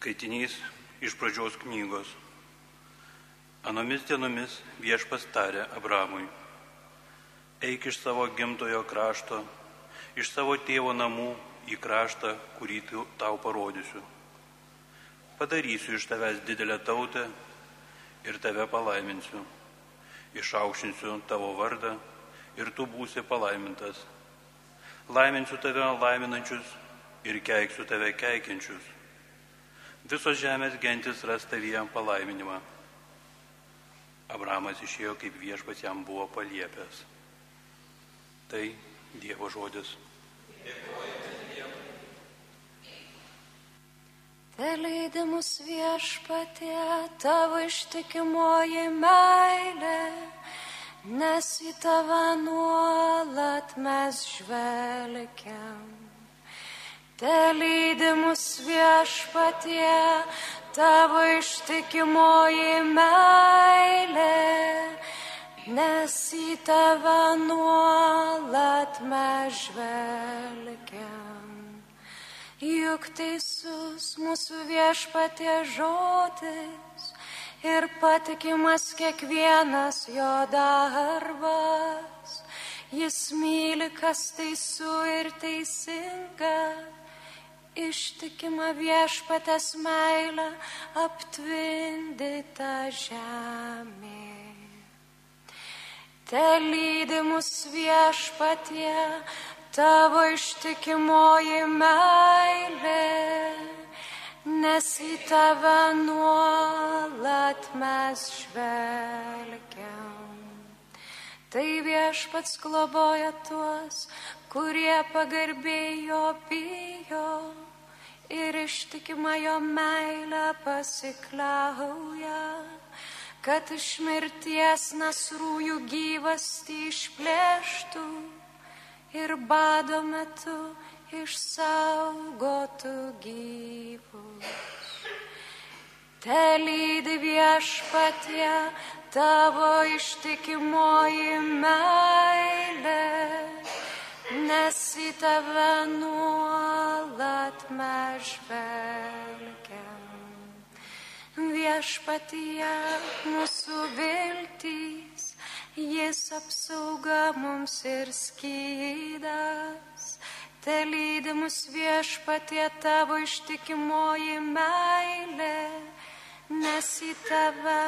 Skaitinys iš pradžios knygos. Anomis dienomis viešpas tarė Abramui. Eik iš savo gimtojo krašto, iš savo tėvo namų į kraštą, kurį tau parodysiu. Padarysiu iš tavęs didelę tautę ir tave palaiminsiu. Išaukštinsiu tavo vardą ir tu būsi palaimintas. Laiminsiu tave laiminančius ir keiksiu tave keikiančius visos žemės gentis ras tavyje palaiminimą. Abramas išėjo, kaip viešpats jam buvo paliepęs. Tai Dievo žodis. Te leidimus viešpatė tavo ištikimoji meilė, nes į tave nuolat mes žvelgiam. Te lydimus viešpatie tavo ištikimoji meilė, nes į tave nuolat mes žvelgiam. Juk teisus mūsų viešpatie žodis ir patikimas kiekvienas jo darbas. Jis myli, kas teisų ir teisinga ištikima viešpatės meilė aptvindyta žemė. Te lydi mus viešpatie tavo ištikimoji meilė, nes į tave nuolat mes žvelgiam. Tai viešpats globoja tuos, kurie pagarbėjo bijo ir ištikima jo meilė pasikliauja, kad iš mirties nasrųjų gyvasti išplėštų ir bado metu išsaugotų gyvus. Te lydi viešpatie tavo ištikimoji meilė nes į tave nuolat mes žvelgiam. Viešpatyje mūsų viltys, jis apsauga mums ir skydas. Te lydi mus viešpatie tavo ištikimoji meilė, nes į tave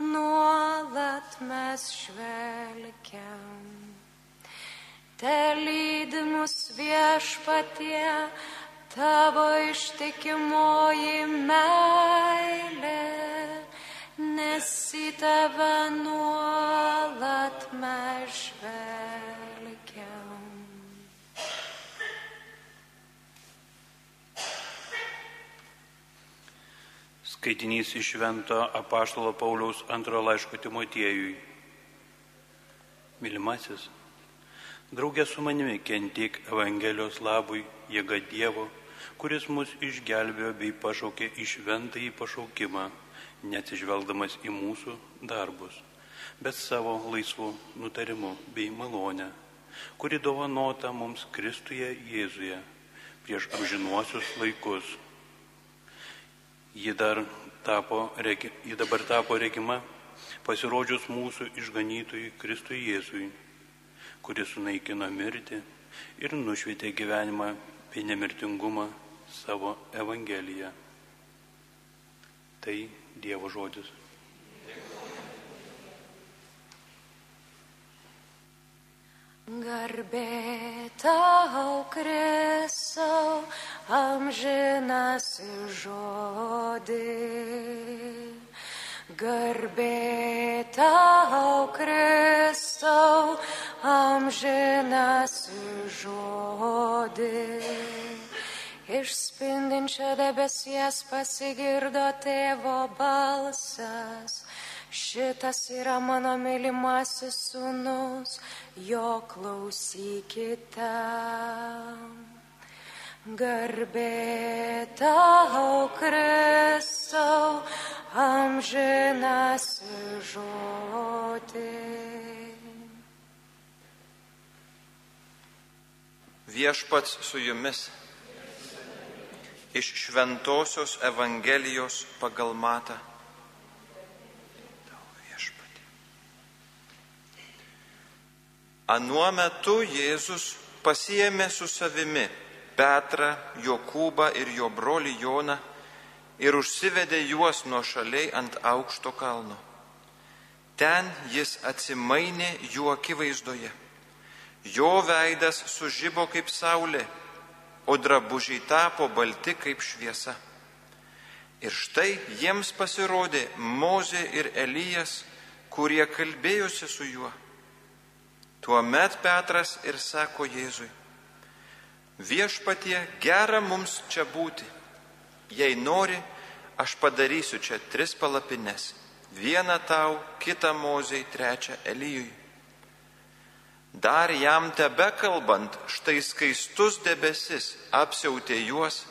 nuolat mes žvelgiam. Te lydi mus viešpatie tavo ištikimoji meilė, nes į tave nuolat mes žvelgiam. Skaitinys iš Švento apaštalo Pauliaus antrojo laiško Timotiejui. Mylimasis, Draugė su manimi kentik Evangelijos labui, jėga Dievo, kuris mus išgelbėjo bei pašaukė į šventąjį pašaukimą, neatsižvelgdamas į mūsų darbus, bet savo laisvų nutarimų bei malonę, kuri dovanota mums Kristuje Jėzuje prieš amžinuosius laikus. Ji, tapo, ji dabar tapo regima pasirodžius mūsų išganytojui Kristui Jėzui kuris sunaikino mirtį ir nušvietė gyvenimą bei nemirtingumą savo Evangeliją. Tai Dievo žodis. Garbė tau, Kristau, amžinas žodis. Garbė tau, Kristau, amžinas žodį. Iš spindinčio debesies pasigirdo tėvo balsas. Šitas yra mano mylimasis sūnus, jo klausykite. Garbė tau, Kristau, amžinas žodis. Viešpats su jumis iš Šventojios Evangelijos pagal Matą. Anuo metu Jėzus pasiemė su savimi Petrą, Jokūbą ir jo brolį Joną ir užsivedė juos nuo šaliai ant aukšto kalno. Ten jis atsimainė jų akivaizdoje. Jo veidas sužybo kaip saulė, o drabužiai tapo balti kaip šviesa. Ir štai jiems pasirodė Mozė ir Elijas, kurie kalbėjosi su juo. Tuomet Petras ir sako Jėzui, viešpatie gera mums čia būti. Jei nori, aš padarysiu čia tris palapines. Vieną tau, kitą Mozei, trečią Elijui. Dar jam tebe kalbant, štai skaistus debesis apsiautė juos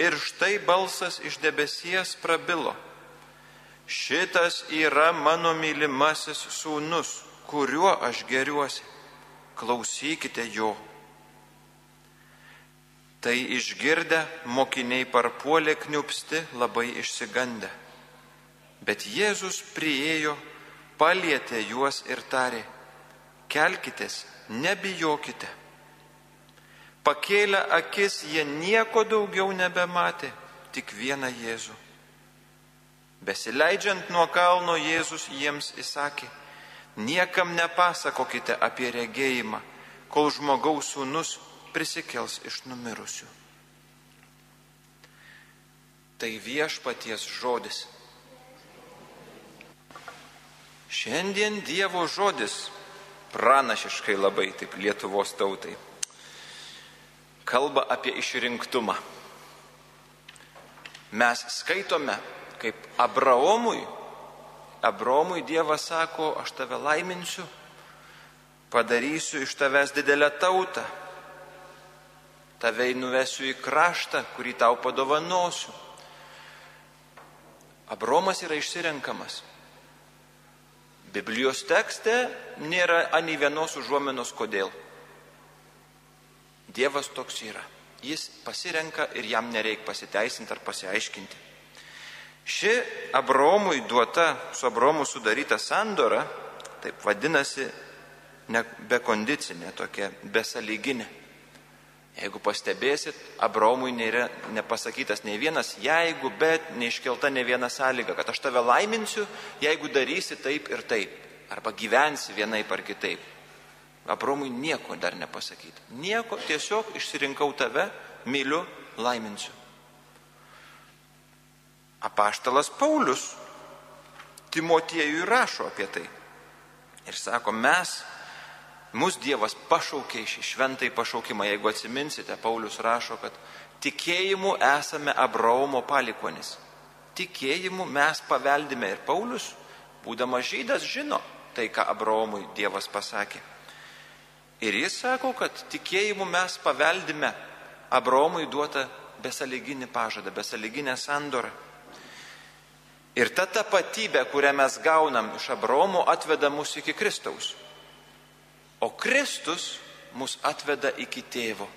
ir štai balsas iš debesies prabilo. Šitas yra mano mylimasis sūnus, kuriuo aš geriuosi. Klausykite jo. Tai išgirdę mokiniai parpuolė kniupsti labai išsigandę. Bet Jėzus priejo, palietė juos ir tarė, kelkitės, nebijokite. Pakėlę akis jie nieko daugiau nebematė, tik vieną Jėzų. Besileidžiant nuo kalno Jėzus jiems įsakė, niekam nepasakokite apie regėjimą, kol žmogaus sūnus prisikels iš numirusių. Tai viešpaties žodis. Šiandien Dievo žodis pranašiškai labai taip Lietuvos tautai kalba apie išrinktumą. Mes skaitome, kaip Abraomui, Abraomui Dievas sako, aš tave laiminsiu, padarysiu iš tavęs didelę tautą, tave nuvesiu į kraštą, kurį tau padovanosiu. Abromas yra išsirenkamas. Biblijos tekste nėra ani vienos užuomenos kodėl. Dievas toks yra. Jis pasirenka ir jam nereikia pasiteisinti ar pasiaiškinti. Ši Abromui duota, su Abromu sudaryta sandora, taip vadinasi, ne bekondicinė, tokia besaliginė. Jeigu pastebėsit, Abraomui nėra nepasakytas nei vienas jeigu, bet neiškelta ne viena sąlyga, kad aš tave laiminsiu, jeigu darysi taip ir taip, arba gyvensi vienaip ar kitaip. Abraomui nieko dar nepasakyta. Nieko, tiesiog išsirinkau tave, myliu, laiminsiu. Apaštalas Paulius Timotiejui rašo apie tai. Ir sako, mes Mūsų Dievas pašaukė šį šventai pašaukimą. Jeigu atsiminsite, Paulius rašo, kad tikėjimu esame Abraomo palikonis. Tikėjimu mes paveldime ir Paulius, būdamas žydas, žino tai, ką Abraomui Dievas pasakė. Ir jis sako, kad tikėjimu mes paveldime Abraomui duotą besaliginį pažadą, besaliginę sandorą. Ir ta tapatybė, kurią mes gaunam iš Abraomo, atveda mus iki Kristaus. O Kristus mus atveda iki tėvo.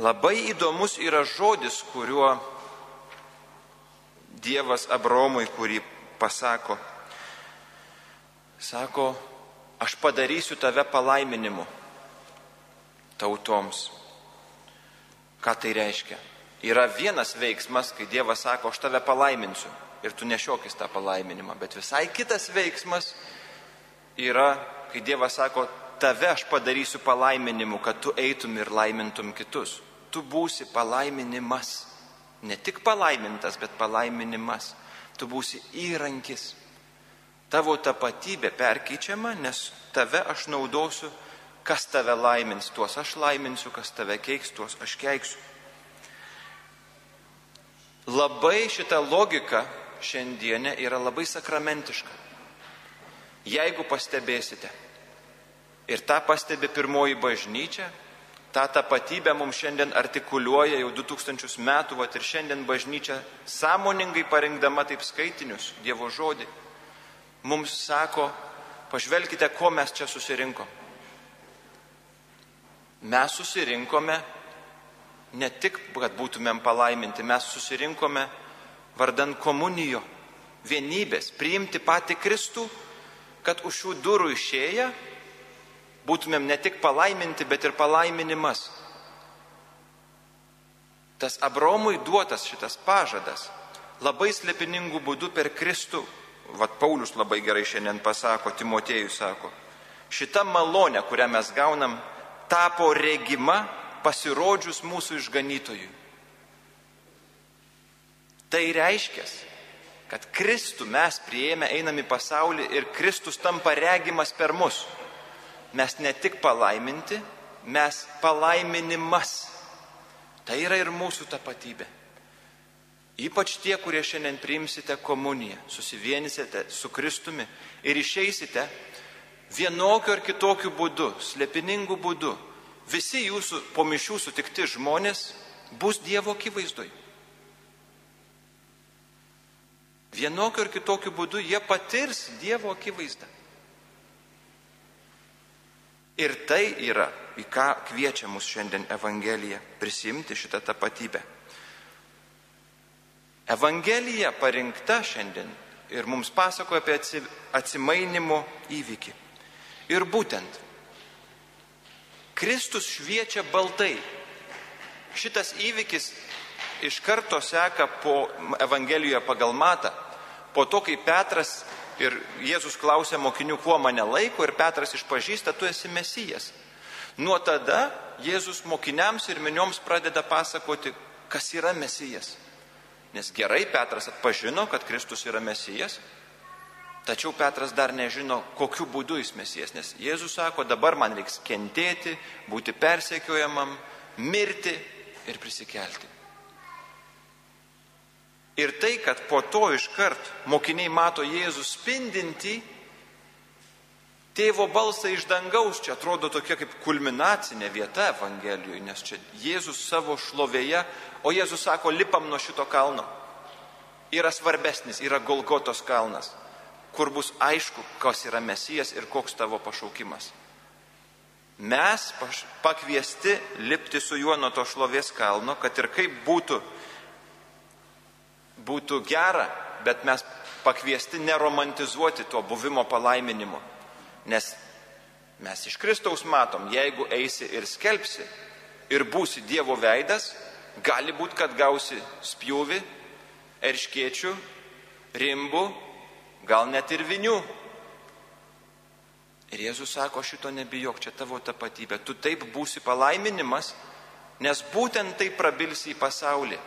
Labai įdomus yra žodis, kuriuo Dievas Abromui, kurį pasako. Sako, aš padarysiu tave palaiminimu tautoms. Ką tai reiškia? Yra vienas veiksmas, kai Dievas sako, aš tave palaiminsiu ir tu nešiokis tą palaiminimą, bet visai kitas veiksmas yra, kai Dievas sako, tave aš padarysiu palaiminimu, kad tu eitum ir laimintum kitus. Tu būsi palaiminimas. Ne tik palaimintas, bet palaiminimas. Tu būsi įrankis. Tavo tapatybė perkeičiama, nes tave aš naudosiu, kas tave laimins, tuos aš laiminsiu, kas tave keiks, tuos aš keiksiu. Labai šita logika šiandienė yra labai sakramentiška. Jeigu pastebėsite, ir tą pastebi pirmoji bažnyčia, tą tapatybę mums šiandien artikuliuoja jau 2000 metų, vat ir šiandien bažnyčia sąmoningai parinkdama taip skaitinius Dievo žodį, mums sako, pažvelkite, ko mes čia susirinkom. Mes susirinkome ne tik, kad būtumėm palaiminti, mes susirinkome vardan komunijo, vienybės, priimti patį Kristų, kad už šių durų išėję būtumėm ne tik palaiminti, bet ir palaiminimas. Tas Abromui duotas šitas pažadas labai slepiningų būdų per Kristų, vad Paulius labai gerai šiandien pasako, Timotėjui sako, šita malonė, kurią mes gaunam, tapo regima pasirodžius mūsų išganytojui. Tai reiškia, kad Kristų mes prieėmė, einam į pasaulį ir Kristus tampa regimas per mus. Mes ne tik palaiminti, mes palaiminimas. Tai yra ir mūsų tapatybė. Ypač tie, kurie šiandien priimsite komuniją, susivienysite su Kristumi ir išeisite vienokiu ar kitokiu būdu, slėpiningų būdu, visi jūsų po mišių sutikti žmonės bus Dievo akivaizdoj. Vienokiu ar kitokiu būdu jie patirs Dievo akivaizdą. Ir tai yra, į ką kviečia mus šiandien Evangelija prisimti šitą tapatybę. Evangelija parinkta šiandien ir mums pasakoja apie atsimainimo įvykį. Ir būtent Kristus šviečia baltai. Šitas įvykis iš karto seka po Evangelijoje pagal matą. Po to, kai Petras ir Jėzus klausia mokinių, kuo mane laiko, ir Petras išpažįsta, tu esi mesijas. Nuo tada Jėzus mokiniams ir minioms pradeda pasakoti, kas yra mesijas. Nes gerai Petras atpažino, kad Kristus yra mesijas, Tačiau Petras dar nežino, kokiu būdu jis mesijas, nes Jėzus sako, dabar man reiks kentėti, būti persekiojamam, mirti ir prisikelti. Ir tai, kad po to iškart mokiniai mato Jėzų spindinti, tėvo balsą iš dangaus, čia atrodo tokia kaip kulminacinė vieta Evangelijoje, nes čia Jėzus savo šlovėje, o Jėzus sako, lipam nuo šito kalno. Yra svarbesnis, yra Golgotos kalnas kur bus aišku, kas yra mesijas ir koks tavo pašaukimas. Mes pakviesti lipti su juo nuo to šlovės kalno, kad ir kaip būtų, būtų gera, bet mes pakviesti neromantizuoti to buvimo palaiminimo. Nes mes iš Kristaus matom, jeigu eisi ir skelbsi ir būsi Dievo veidas, gali būti, kad gausi spjūvi, erškiečių, rimbų gal net ir vinių. Ir Jėzus sako, šito nebijok, čia tavo tapatybė, tu taip būsi palaiminimas, nes būtent taip prabilsi į pasaulį,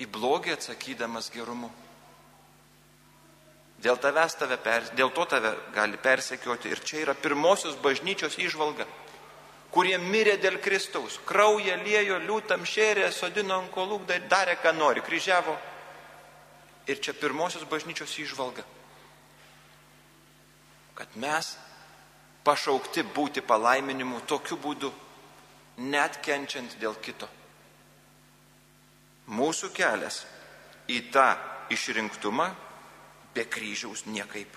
į blogį atsakydamas gerumu. Dėl, tave per, dėl to tave gali persekioti ir čia yra pirmosios bažnyčios išvalga, kurie mirė dėl Kristaus, kraują liejo, liūtam šėrė, sodino ant kolų, darė ką nori, kryžiavo Ir čia pirmosios bažnyčios išvalga, kad mes pašaukti būti palaiminimu tokiu būdu, net kenčiant dėl kito. Mūsų kelias į tą išrinktumą be kryžiaus niekaip.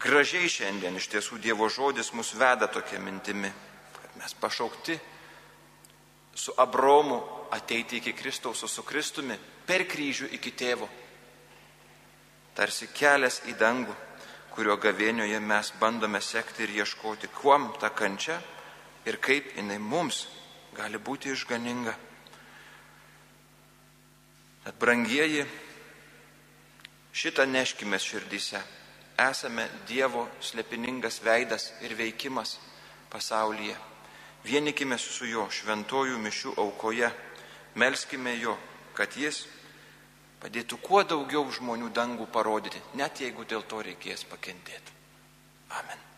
Gražiai šiandien iš tiesų Dievo žodis mus veda tokia mintimi, kad mes pašaukti su Abromu ateiti iki Kristaus, su Kristumi per kryžių iki tėvo. Tarsi kelias į dangų, kurio gavėnioje mes bandome sekti ir ieškoti, kuom ta kančia ir kaip jinai mums gali būti išganinga. Tad brangieji, šitą neškime širdyse. Esame Dievo slepiningas veidas ir veikimas pasaulyje. Vienikime su jo šventojų mišių aukoje Melskime jo, kad jis padėtų kuo daugiau žmonių dangų parodyti, net jeigu dėl to reikės pakentėti. Amen.